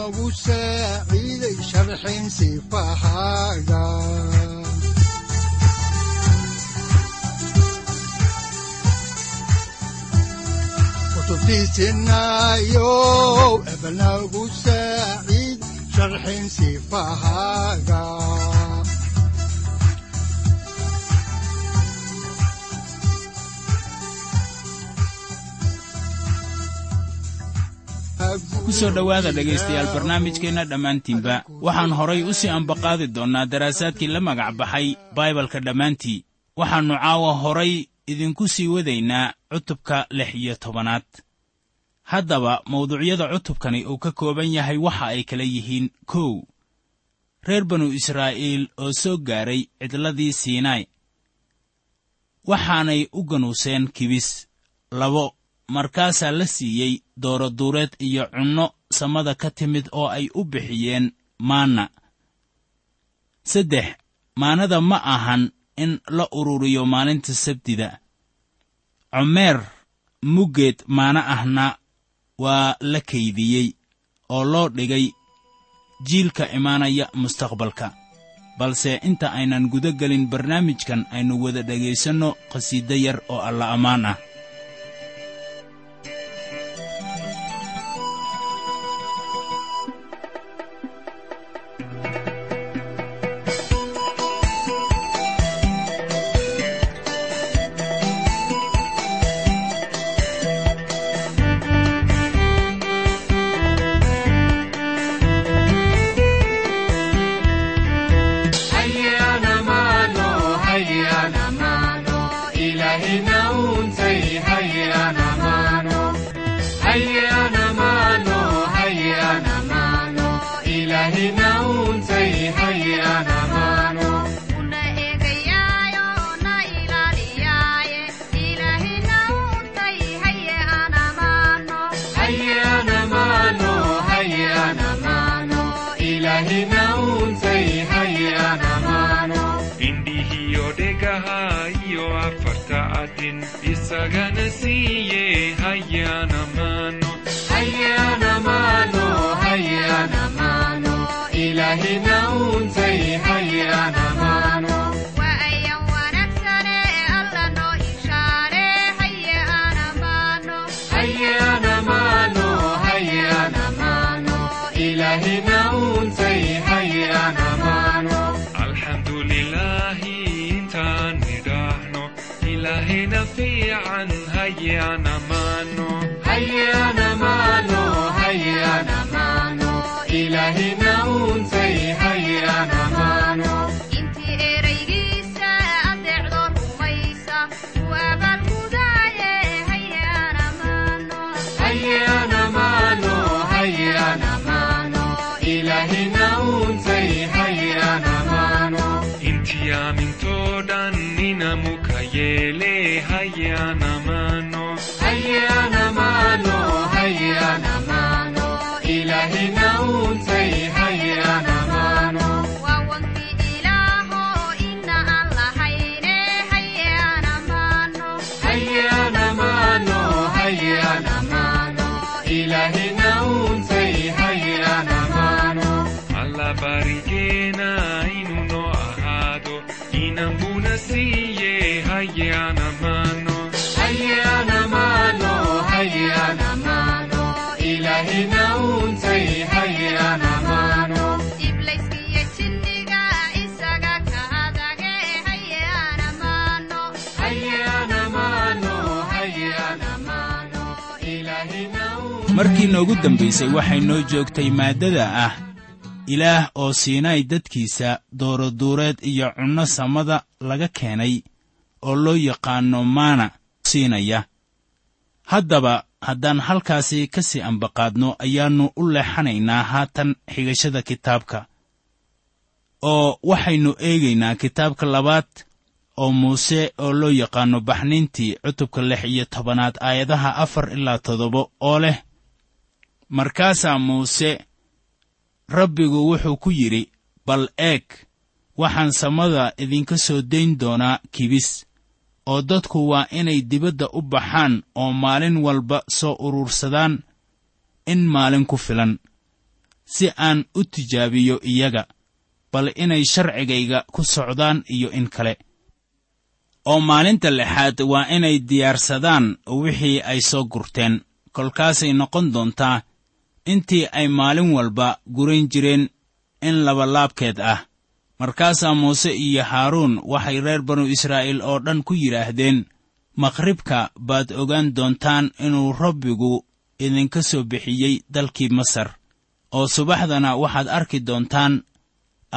udanogu saaciiday sharxin sifahaaga kutubtiisinayo ebanagu saaciid sharxin sifahaaga ku soo dhowaada dhegaystayaal barnaamijkeenna dhammaantiinba. Waxaan horay u sii ambaqaadi doonnaa daraasaadkii la magac baxay baibalka dhammaantii. Waxaannu caawa horay idinku sii wadaynaa cutubka lix iyo tobanaad. Haddaba mawduucyada cutubkani uu ka kooban yahay waxa ay kala yihiin kow. Reer banu israa'iil oo soo gaaray cidladii siinaai waxaanay u ganuuseen kibis labo markaasaa la siiyey dooroduureed iyo cunno samada ka timid oo ay u bixiyeen maanna. Saddex maanada ma ahan in la ururiyo maalinta sabtida. Comeer muggeed maana ahna waa la kaydiyey oo loo dhigay jiilka imaanaya mustaqbalka. Balse inta aynan guda gelin barnaamijkan aynu wada dhegaysanno qhasiido yar oo alla ammaan ah C Ilaahi na untay hayya na mano. Iblis markii noogu dambaysay waxay noo joogtay maaddada ah ilaah oo siinaay dadkiisa dooroduureed iyo cunno samada laga keenay oo loo yaqaanno maana siinaya. Haddaba haddaan halkaasi ka sii ambaqaadno ayaannu u leexanaynaa haatan xigashada kitaabka oo waxaynu eegaynaa kitaabka labaad oo muuse oo loo yaqaanno baxniintii cutubka lix iyo tobanaad aayadaha afar ilaa toddoba oo leh markaasaa muuse rabbigu wuxuu ku yidhi bal eeg waxaan samada idinka soo dayn doonaa kibis oo dadku waa inay dibadda u baxaan oo maalin walba soo urursadaan in maalin ku filan si aan u tijaabiyo iyaga bal inay sharcigayga ku socdaan iyo in kale oo maalinta lixaad waa inay diyaarsadaan wixii ay soo gurteen kolkaasay noqon doontaa intii ay maalin walba gurayn jireen in labalaabkeed ah. Markaasaa muuse iyo haaruun waxay reer banu israa'iil oo dhan ku yidhaahdeen maqribka baad ogaan doontaan inuu rabbigu idinka soo bixiyey dalkii masar oo subaxdana waxaad arki doontaan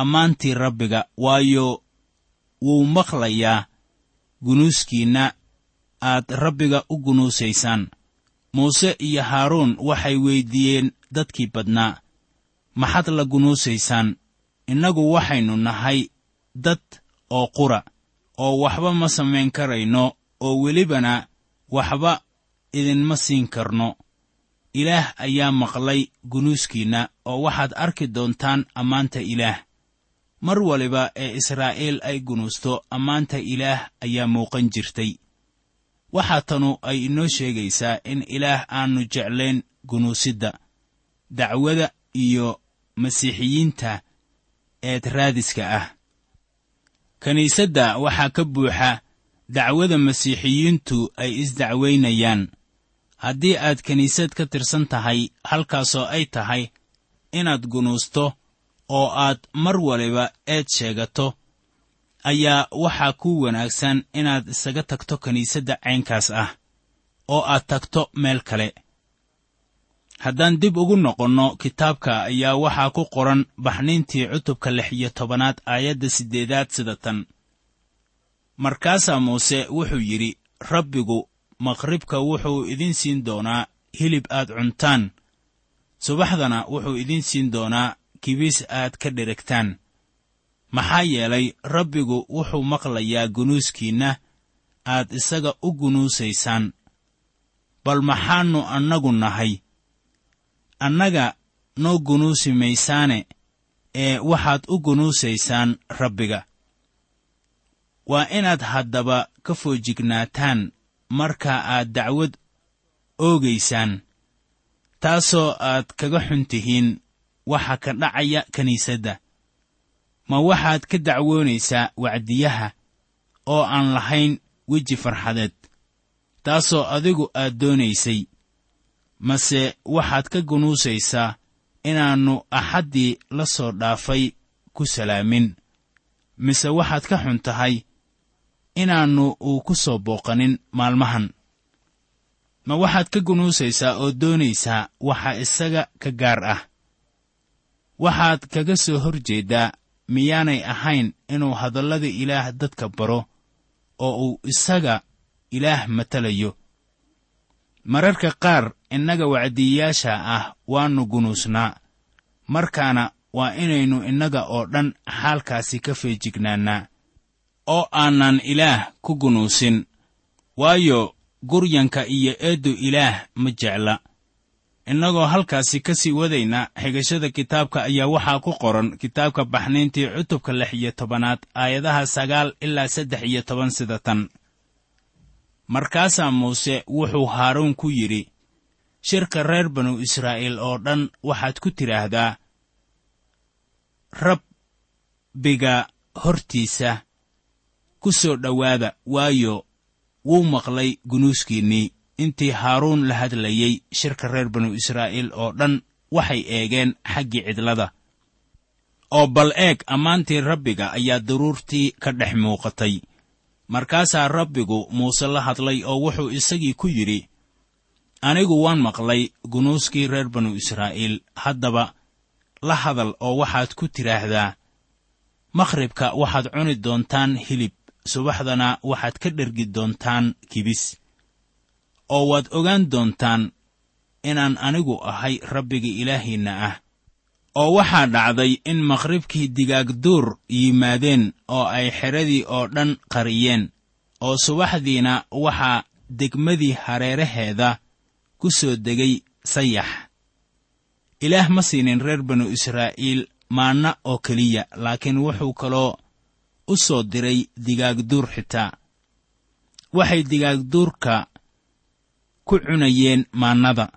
ammaantii rabbiga waayo wuu maqlayaa gunuuskiinna aad rabbiga u gunuusaysaan muuse iyo haaruun waxay weyddiiyeen dadkii badnaa. Maxaad la gunuusaysaan? Innagu waxaynu nahay dad oo qura oo waxba ma samayn karayno oo welibana waxba idinma siin karno. Ilaah ayaa maqlay gunuuskiinna oo waxaad arki doontaan ammaanta ilaah. Mar waliba ee israa'iil ay gunuusto ammaanta ilaah ayaa muuqan jirtay waxaa tanu ay inoo sheegaysaa in ilaah aannu jeclayn gunuusidda dacwada iyo masiixiyiinta eed raadiska ah. Kiniisadda waxaa ka buuxa dacwada masiixiyiintu ay isdacwaynayaan haddii aad kiniisad ka tirsan tahay halkaasoo ay tahay inaad gunuusto oo aad mar waliba eed sheegato ayaa waxaa ku wanaagsan inaad isaga tagto kiniisadda caynkaas ah oo aad tagto meel kale. Haddaan dib ugu noqonno kitaabka ayaa waxaa ku qoran baxniintii cutubka lix iyo tobanaad aayadda siddeedaad sida tan. Markaasaa muuse wuxuu yidhi rabbigu maqribka wuxuu idin siin doonaa hilib aad cuntaan. Subaxdana wuxuu idin siin doonaa kibis aad ka dheregtaan maxaa yeelay rabbigu wuxuu maqlayaa gunuuskiinna aad isaga u gunuusaysaan. Bal maxaannu annagu nahay? Annaga noo gunuusi maysaane ee waxaad u gunuusaysaan rabbiga. Waa inaad haddaba ka foojignaataan marka aad dacwad oogaysaan taasoo aad kaga xun tihiin waxa ka dhacaya kiniisadda ma waxaad ka dacwoonaysaa wacdiyaha oo aan lahayn weji farxadeed taasoo adigu aad doonaysay. Mase waxaad ka gunuusaysaa inaannu axaddii la soo dhaafay ku salaamin. Mise waxaad ka xun tahay inaannu uu ku soo booqanin maalmahan. Ma waxaad ka gunuusaysaa oo doonaysaa waxa isaga ka gaar ah. Waxaad kaga soo hor jeeddaa miyaanay ahayn inuu hadallada ilaah dadka baro oo uu isaga ilaah matalayo. Mararka qaar innaga wacdiyayaasha ah waannu gunuusnaa. Markaana waa inaynu innaga oo dhan xaalkaasi ka feejignaannaa oo aanan ilaah ku gunuusin. Waayo guryanka iyo eeddu ilaah ma jecla innagoo halkaasi ka sii wadayna xigashada kitaabka ayaa waxaa ku qoran kitaabka baxnayntii cutubka lix iyo tobanaad aayadaha sagaal ilaa saddex iyo toban sida tan. Markaasaa muuse wuxuu haaruun ku yidhi shirka reer banu israa'iil oo dhan waxaad ku tidhaahdaa rabbiga hortiisa ku soo dhowaada waayo wuu maqlay gunuuskiinnii intii haaruun la hadlayey shirka reer banu israa'iil oo dhan waxay eegeen xaggii cidlada. Oo bal eeg ammaantii rabbiga ayaa daruurtii ka dhex muuqatay. Markaasaa rabbigu muuse la hadlay oo wuxuu isagii ku yidhi anigu waan maqlay gunuuskii reer banu israa'iil haddaba la hadal oo waxaad ku tidhaahdaa. Makhribka waxaad cuni doontaan hilib subaxdana waxaad ka dhergi doontaan kibis oo waad ogaan doontaan inaan anigu ahay rabbiga ilaahiinna ah oo waxaa dhacday in makhribkii digaagduur yimaadeen oo ay xeradii oo dhan qariyeen oo subaxdiina waxaa degmadii hareeraheeda ku soo degay sayax. Ilaah ma siinin reer banu israa'iil maanna oo keliya laakiin wuxuu kaloo u soo diray digaagduur xitaa. Waxay digaagduurka ku cunayeen maannada.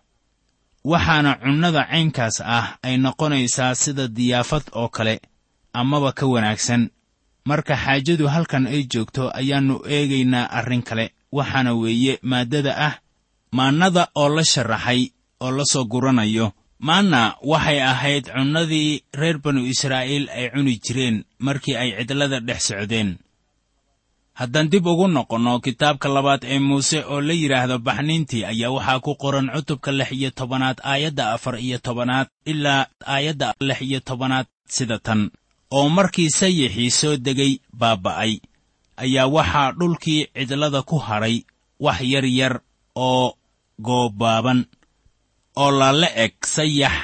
Waxaana cunnada caynkaas ah ay noqonaysaa sida diyaafad oo kale amaba ka wanaagsan. Marka xaajadu halkan ay joogto ayaannu eegaynaa arrin kale. Waxaana weeye maaddada ah maannada oo la sharaxay oo la soo guranayo. Maanna waxay ahayd cunnadii reer banu israa'iil ay cuni jireen markii ay cidlada dhex socdeen haddaan dib ugu noqonno kitaabka labaad ee muuse oo la yidhaahdo baxniintii ayaa waxaa ku qoran cutubka lix iyo tobanaad aayadda afar iyo tobanaad ilaa aayadda lix iyo tobanaad sida tan. Oo markii sayixii soo degay baaba'ay. Ayaa waxaa dhulkii cidlada ku hadhay wax yar yar oo goobaaban oo lala eg sayax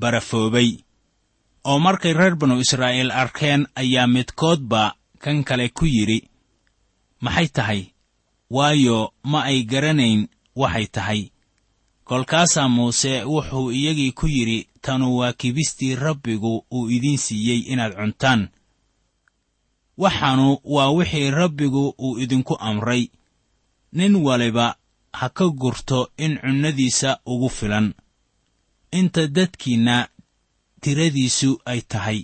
barafoobay. Oo markay reer banu israa'iil arkeen ayaa midkoodba kan kale ku yidhi maxay tahay? Waayo ma ay garanayn waxay tahay. Kolkaasaa muuse wuxuu iyagii ku yidhi tanu waa kibistii rabbigu uu idiin siiyey inaad cuntaan. Waxaanu waa wixii rabbigu uu idinku amray. Nin waliba ha ka gurto in cunnadiisa ugu filan. Inta dadkiinna tiradiisu ay tahay.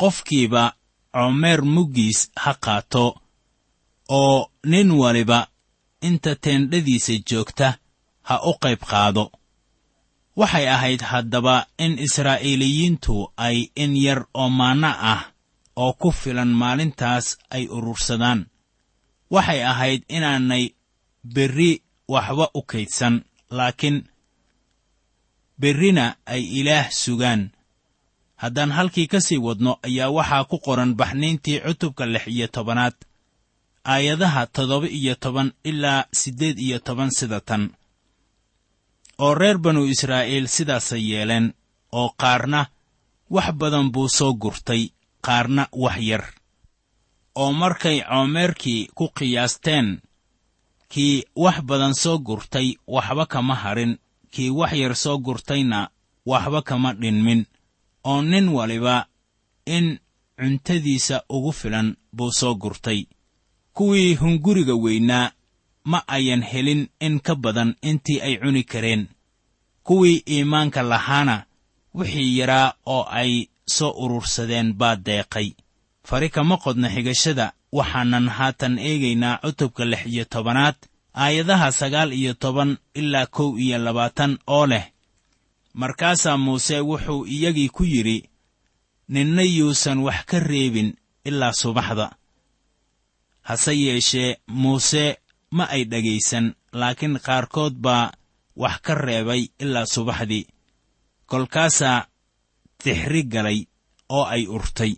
Qofkiiba coomeer muggiis ha qaato oo nin waliba inta teendhadiisa joogta ha u qayb qaado. Waxay ahayd haddaba in israa'iiliyiintu ay in yar oo maanno ah oo ku filan maalintaas ay urursadaan. Waxay ahayd inaanay berri waxba u kaydsan laakiin berrina ay ilaah sugaan. Haddaan halkii ka sii wadno ayaa waxaa ku qoran baxniintii cutubka lix iyo tobanaad aayadaha toddoba iyo toban ilaa siddeed iyo toban sida tan oo reer banu israa'iil sidaasay yeeleen oo qaarna wax badan buu soo gurtay qaarna wax yar oo markay coomeerkii ku qiyaasteen kii wax badan soo gurtay waxba kama harin kii wax yar soo gurtayna waxba kama dhinmin oo nin waliba in cuntadiisa ugu filan buu soo gurtay kuwii hunguriga weynaa ma ayan helin in ka badan intii ay cuni kareen. Kuwii iimaanka lahaana wixii yaraa oo ay soo urursadeen baa deeqay. Fari kama qodna xigashada waxaanan haatan eegaynaa cutubka lix iyo tobanaad aayadaha sagaal iyo toban ilaa kow iyo labaatan oo leh. Markaasaa muuse wuxuu iyagii ku yidhi ninna yuusan wax ka reebin ilaa subaxda hase yeeshee muuse ma ay dhegaysan laakiin qaarkood baa wax ka reebay ilaa subaxdii. Kolkaasaa tixri galay oo ay urtay.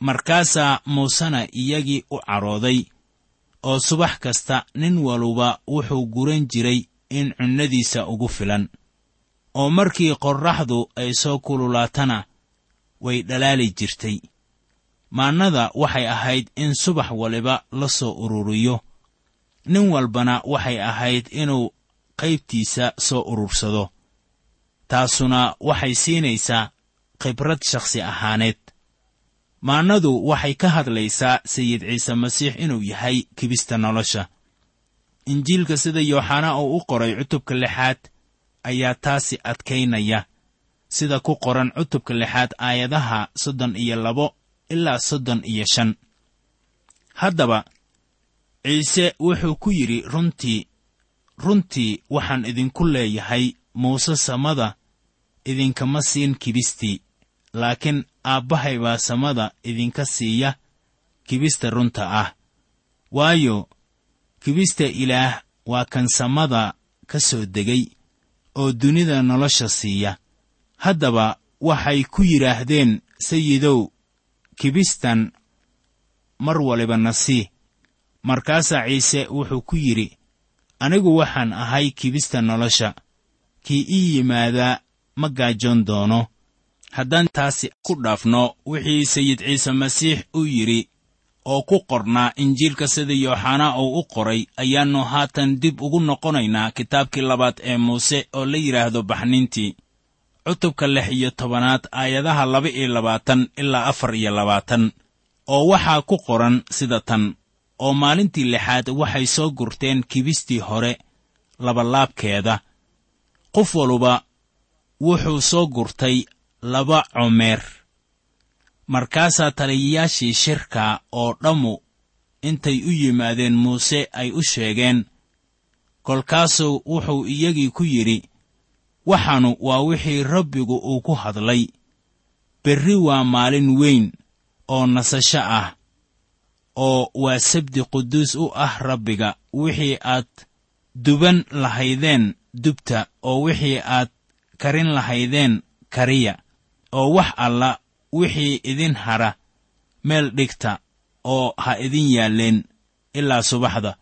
Markaasaa muusena iyagii u cadhooday oo subax kasta nin waluba wuxuu guran jiray in cunnadiisa ugu filan. Oo markii qorraxdu ay soo kululaatana way dhalaali jirtay maannada waxay ahayd in subax waliba la soo ururiyo nin walbana waxay ahayd inuu qaybtiisa soo urursado taasuna waxay siinaysaa khibrad shakhsi ahaaneed. Maannadu waxay ka hadlaysaa sayid ciise masiix inuu yahay kibista nolosha. Injiilka sida yooxanaa oo u qoray cutubka lixaad ayaa taasi adkaynaya. Sida ku qoran cutubka lixaad aayadaha soddon iyo labo ilaa soddon iyo shan. Haddaba ciise wuxuu ku yidhi runtii runtii waxaan idinku leeyahay muuse samada idinkama siin kibistii laakiin aabbahay baa samada idinka siiya kibista runta ah. Waayo kibista ilaah waa kan samada ka soo degay oo dunida nolosha siiya. Haddaba waxay ku yidhaahdeen sayidow kibistan mar waliba na sii markaasaa ciise wuxuu ku yidhi anigu waxaan ahay kibista nolosha. Kii ii yimaadaa ma gaajoon doono. Haddaan taasi ku dhaafno wixii sayid ciise masiix uu yidhi oo ku qornaa injiilka sida yooxanaa uu u qoray ayaannu haatan dib ugu noqonaynaa kitaabkii labaad ee muuse oo la yidhaahdo baxnintii cutubka lix iyo tobanaad aayadaha laba iyo labaatan ilaa afar iyo labaatan oo waxaa ku qoran sida tan. Oo maalintii lixaad waxay soo gurteen kibistii hore labalaabkeeda qof waluba wuxuu soo gurtay laba comeer. Markaasaa taliyayaashii shirka oo dhammu intay u yimaadeen muuse ay u sheegeen kolkaasuu wuxuu iyagii ku yidhi waxaanu waa wixii rabbigu uu ku hadlay. Berri waa maalin weyn oo nasasho ah oo waa sabdi quduus u ah rabbiga. Wixii aad duban lahaydeen dubta oo wixii aad karin lahaydeen kariya oo wax alla wixii idin hadha meel dhigta oo ha idin yaalleen ilaa subaxda.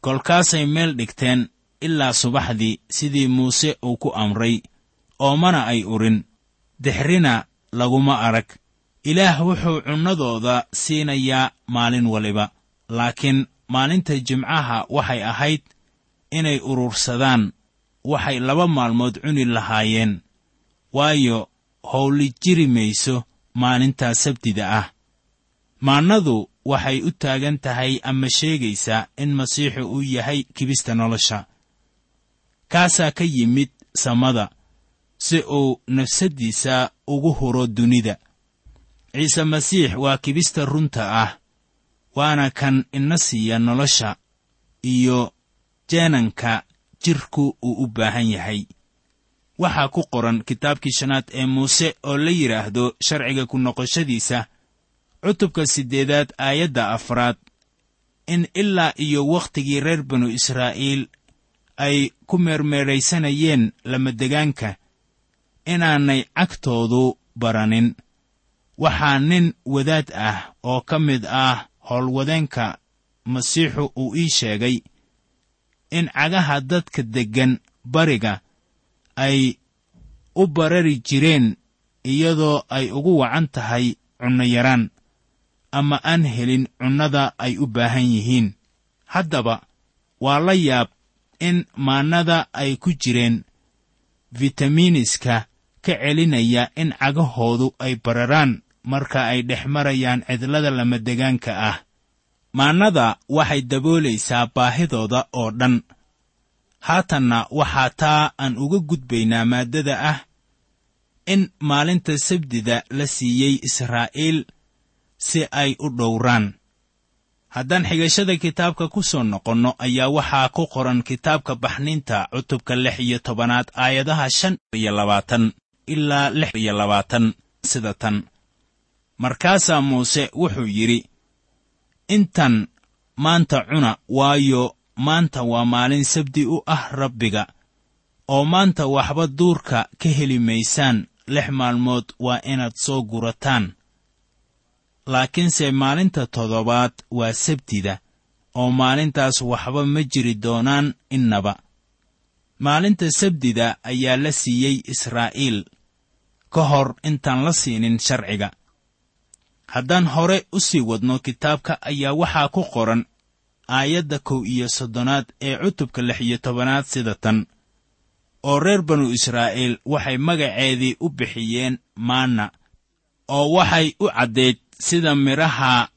Kolkaasay meel dhigteen ilaa subaxdii sidii muuse uu ku amray oo mana ay urin. Dixrina laguma arag. Ilaah wuxuu cunnadooda siinayaa maalin waliba. Laakiin maalinta jimcaha waxay ahayd inay urursadaan waxay laba maalmood cuni lahaayeen. Waayo howli jiri mayso maalintaa sabtida ah. Maannadu waxay u taagan tahay ama sheegaysaa in masiixu uu yahay kibista nolosha kaasaa ka yimid samada si uu nafsaddiisa ugu huro dunida. Ciise masiix waa kibista runta ah waana kan ina siiya nolosha iyo jeenanka jidhku uu u baahan yahay. Waxaa ku qoran kitaabkii shanaad ee muuse oo la yidhaahdo sharciga ku noqoshadiisa cutubka siddeedaad aayadda afraad in ilaa iyo wakhtigii reer banu israa'iil ay ku meermeeraysanayeen lamadegaanka inaanay cagtoodu baranin. Waxaa nin wadaad ah oo ka mid ah howlwadeenka masiixu uu ii sheegay in cagaha dadka deggan bariga ay u barari jireen iyadoo ay ugu wacan tahay cunno yaraan ama aan helin cunnada ay u baahan yihiin. Haddaba waa la yaab in maannada ay ku jireen fitamiiniska ka celinaya in cagahoodu ay bararaan marka ay dhex marayaan cidlada lamadegaanka ah. Maannada waxay daboolaysaa baahidooda oo dhan. Haatanna waxaa taa aan uga gudbaynaa maaddada ah in maalinta sabdida la siiyey israa'iil si ay u dhowraan haddaan xigashada kitaabka ku soo noqonno ayaa waxaa ku qoran kitaabka baxninta cutubka lix iyo tobanaad aayadaha shan iyo labaatan ilaa lix iyo labaatan. Sida tan. Markaasaa muuse wuxuu yidhi intan maanta cuna waayo maanta waa maalin sabdi u ah rabbiga oo maanta waxba duurka ka heli maysaan. Lix maalmood waa inaad soo gurataan laakiinse maalinta toddobaad waa sabtida oo maalintaas waxba ma jiri doonaan innaba. Maalinta sabdida ayaa la siiyey israa'iil ka hor intaan la siinin sharciga. Haddaan hore u sii wadno kitaabka ayaa waxaa ku qoran aayadda kow iyo soddonaad ee cutubka lix iyo tobanaad sida tan oo reer banu israa'iil waxay magaceedii u bixiyeen maanna oo waxay u caddayd sida midhaha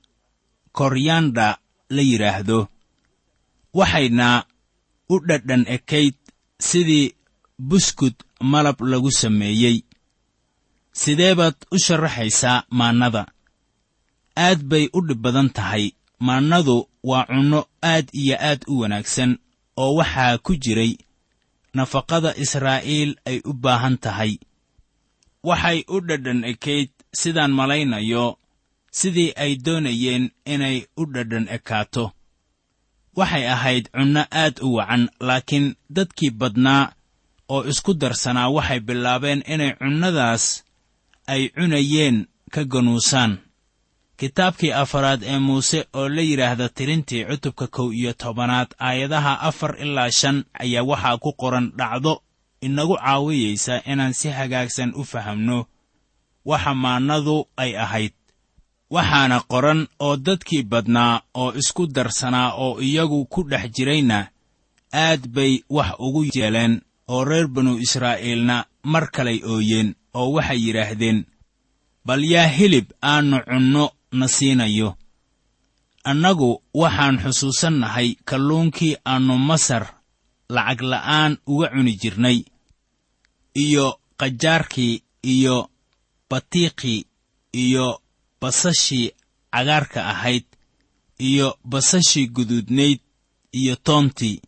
koryanda la yidhaahdo waxayna u dhadhan ekayd sidii buskud malab lagu sameeyey. Sidee baad u sharaxaysaa maannada. Aad bay u dhib badan tahay. Maannadu waa cunno aad iyo aad u wanaagsan oo waxaa ku jiray nafaqada israa'iil ay u baahan tahay. Waxay u dhadhan ekayd sidaan malaynayo sidii ay doonayeen inay u dhadhan ekaato. Waxay ahayd cunno aad u wacan laakiin dadkii badnaa oo isku darsanaa waxay bilaabeen inay cunnadaas ay cunayeen ka ganuusaan kitaabkii afaraad ee muuse oo la yidhaahda tirintii cutubka kow iyo tobanaad aayadaha afar ilaa shan ayaa waxaa ku qoran dhacdo inagu caawiyaysa inaan si hagaagsan u fahamno. Waxa maannadu ay ahayd waxaana qoran oo dadkii badnaa oo isku darsanaa oo iyagu ku dhex jirayna aad bay wax ugu yeeleen oo reer banu israa'iilna mar kalay ooyeen oo waxay yidhaahdeen bal yaa hilib aannu cunno na siinayo. Annagu waxaan xusuusannahay kalluunkii aannu masar lacag la'aan uga cuni jirnay iyo qajaarkii iyo batiiqii iyo basashii cagaarka ahayd iyo basashii guduudnayd iyo toontii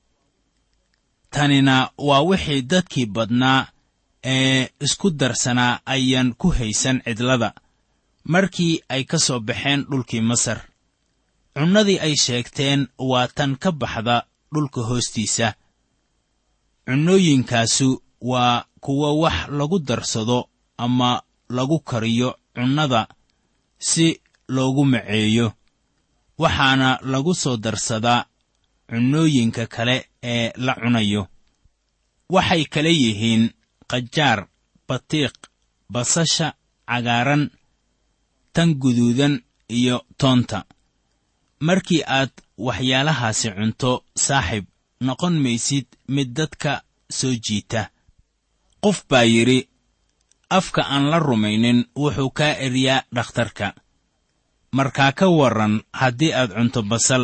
tanina waa wixii dadkii badnaa ee isku darsanaa ayaan ku haysan cidlada markii ay ka soo baxeen dhulkii masar. Cunnadii ay sheegteen waa tan ka baxda dhulka hoostiisa. Cunnooyinkaasu waa kuwa wax lagu darsado ama lagu kariyo cunnada si loogu maceeyo. Waxaana lagu soo darsadaa cunnooyinka kale ee la cunayo. Waxay kale yihiin qajaar batiiq basasha cagaaran tan guduudan iyo toonta. Markii aad waxyaalahaasi cunto saaxib noqon maysid mid dadka soo jiita. Qof baa yidhi afka aan la rumaynin wuxuu kaa eryaa dhakhtarka. Markaa ka warran haddii aad cunto basal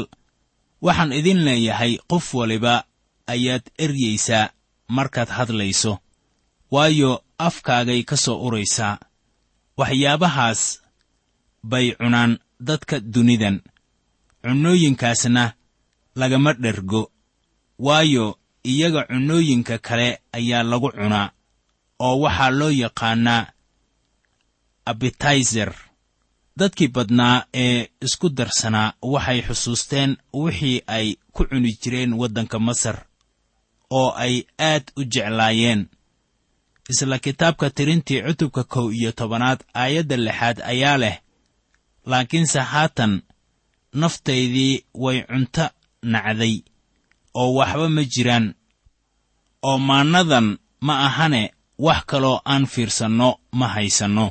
waxaan idin leeyahay qof waliba ayaad eryaysaa markaad hadlayso. Waayo afkaagay ka soo uraysaa. Waxyaabahaas bay cunaan dadka dunidan. Cunnooyinkaasna lagama dhergo. Waayo iyaga cunnooyinka kale ayaa lagu cunaa oo waxaa loo yaqaannaa abitayser dadkii badnaa ee isku darsanaa waxay xusuusteen wixii ay ku cuni jireen waddanka masar oo ay aad u jeclaayeen. Isla kitaabka tirintii cutubka kow iyo tobanaad aayadda lixaad ayaa leh laakiinse haatan naftaydii way cunto nacday oo waxba ma jiraan oo maannadan ma ahane wax kaloo aan fiirsanno ma haysanno.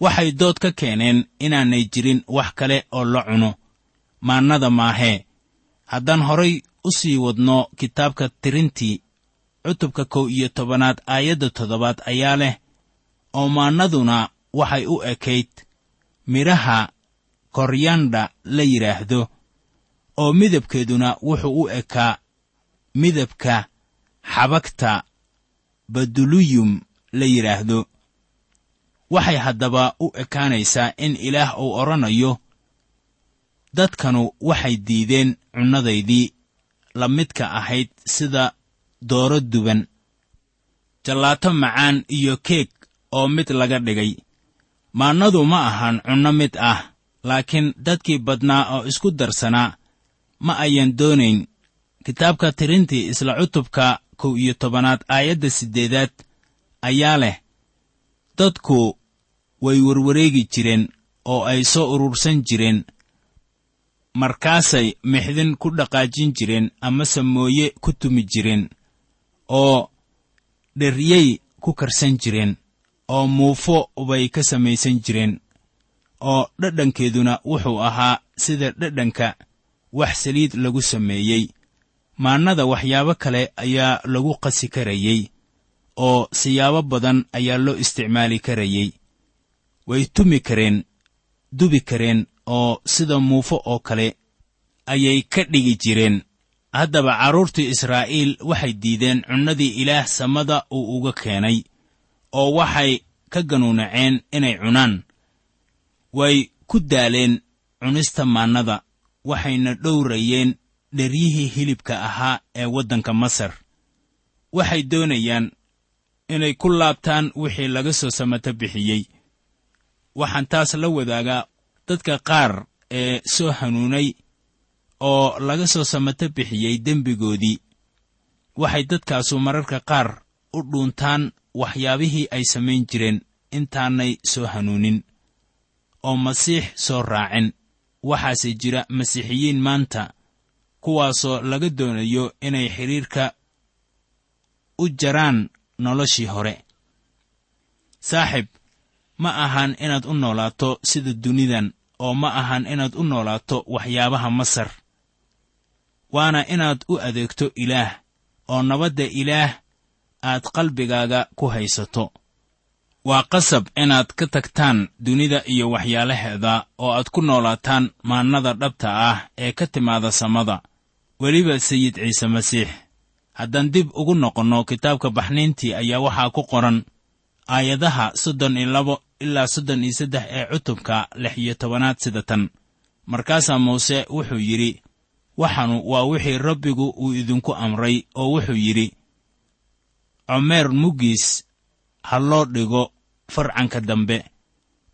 Waxay dood ka keeneen inaanay jirin wax kale oo la cuno. Maannada maahee haddaan horay u sii wadno kitaabka tirintii cutubka kow iyo tobanaad aayadda toddobaad ayaa leh oo maannaduna waxay u ekayd midhaha koryanda la yidhaahdo oo midabkeeduna wuxuu u ekaa midabka xabagta baduluyum la yidhaahdo waxay haddaba u ekaanaysaa in ilaah uu odhanayo dadkanu waxay diideen cunnadaydii la midka ahayd sida dooro duban jallaato macaan iyo keeg oo mid laga dhigay. Maannadu ma ahan cunno mid ah laakiin dadkii badnaa oo isku darsanaa ma ayan doonayn. Kitaabka tirintii isla cutubka kow iyo tobanaad aayadda siddeedaad ayaa leh dadku way warwareegi jireen oo ay soo urursan jireen markaasay mixdin ku dhaqaajin jireen amase mooye ku tumi jireen oo dheryey ku karsan jireen oo muufo bay ka samaysan jireen oo dhadhankeeduna wuxuu ahaa sida dhadhanka wax saliid lagu sameeyey maannada waxyaabo kale ayaa lagu qasi karayey oo siyaabo badan ayaa loo isticmaali karayey. Way tumi kareen dubi kareen oo sida muufo oo kale ayay ka dhigi jireen. Haddaba carruurtii israa'iil waxay diideen cunnadii ilaah samada uu uga keenay oo waxay ka ganuunaceen inay cunaan. Way ku daaleen cunista maannada waxayna dhowrayeen dheryihii hilibka ahaa ee waddanka masar. Waxay doonayaan inay ku laabtaan wixii laga soo samato bixiyey. Waxaan taas la wadaagaa dadka qaar ee soo hanuunay oo laga soo samato bixiyey dembigoodii. Waxay dadkaasu mararka qaar u dhuuntaan waxyaabihii ay samayn jireen intaanay soo hanuunin oo masiix soo raacin. Waxaase jira masiixiyiin maanta kuwaasoo laga doonayo inay xidhiirka u jaraan noloshii hore. Saaxib ma ahan inaad u noolaato sida dunidan oo ma ahan inaad u noolaato waxyaabaha masar. Waana inaad u adeegto ilaah oo nabadda ilaah aad qalbigaaga ku haysato. Waa qasab inaad ka tagtaan dunida iyo waxyaalaheeda oo aad ku noolaataan maannada dhabta ah ee ka timaada samada weliba sayid ciise masiix. Haddaan dib ugu noqonno kitaabka baxniintii ayaa waxaa ku qoran aayadaha soddon iyo labo ilaa soddon iyo saddex ee cutubka lix iyo tobanaad sida tan. Markaasaa muuse wuxuu yidhi waxanu waa wixii rabbigu uu idinku amray oo wuxuu yidhi comeer muggiis ha loo dhigo farcanka dambe.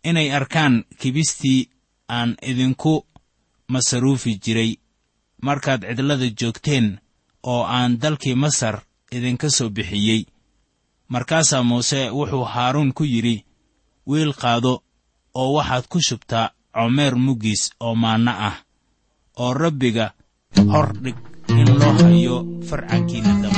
Inay arkaan kibistii aan idinku masaruufi jiray markaad cidlada joogteen oo aan dalkii masar idinka soo bixiyey. Markaasaa muuse wuxuu haaruun ku yidhi wiil qaado oo waxaad ku shubtaa comeer muggiis oo maanno ah oo rabbiga hor dhig in loo hayo farcankiinna dambe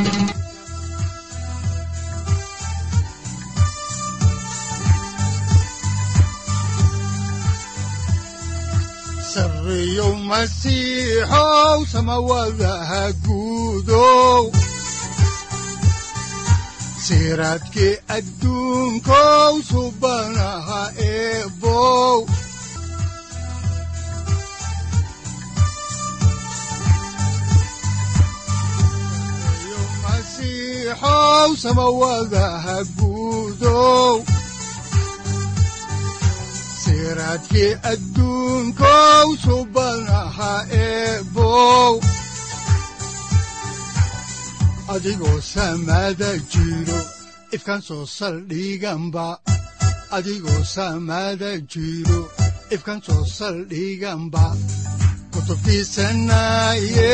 sarriyow masiixow samawadaha guudow siraadkii adduunkow subanaha eebow masiixow samawadaha guudow siraadkii adduunkow subanaha eebow adigoo samada jiro ifkan soo saldhiganba adigoo samada jiro ifkan soo saldhiganba kutubtiisanaye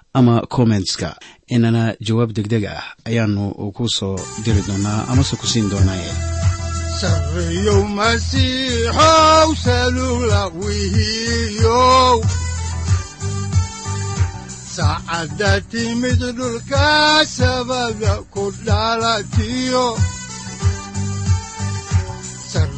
ama kommentska inana jawaab degdeg ah ayaanu ku soo diri doonaa amase ku siin doonaaye saacadda timid dhulka sabada ku dhalatiyo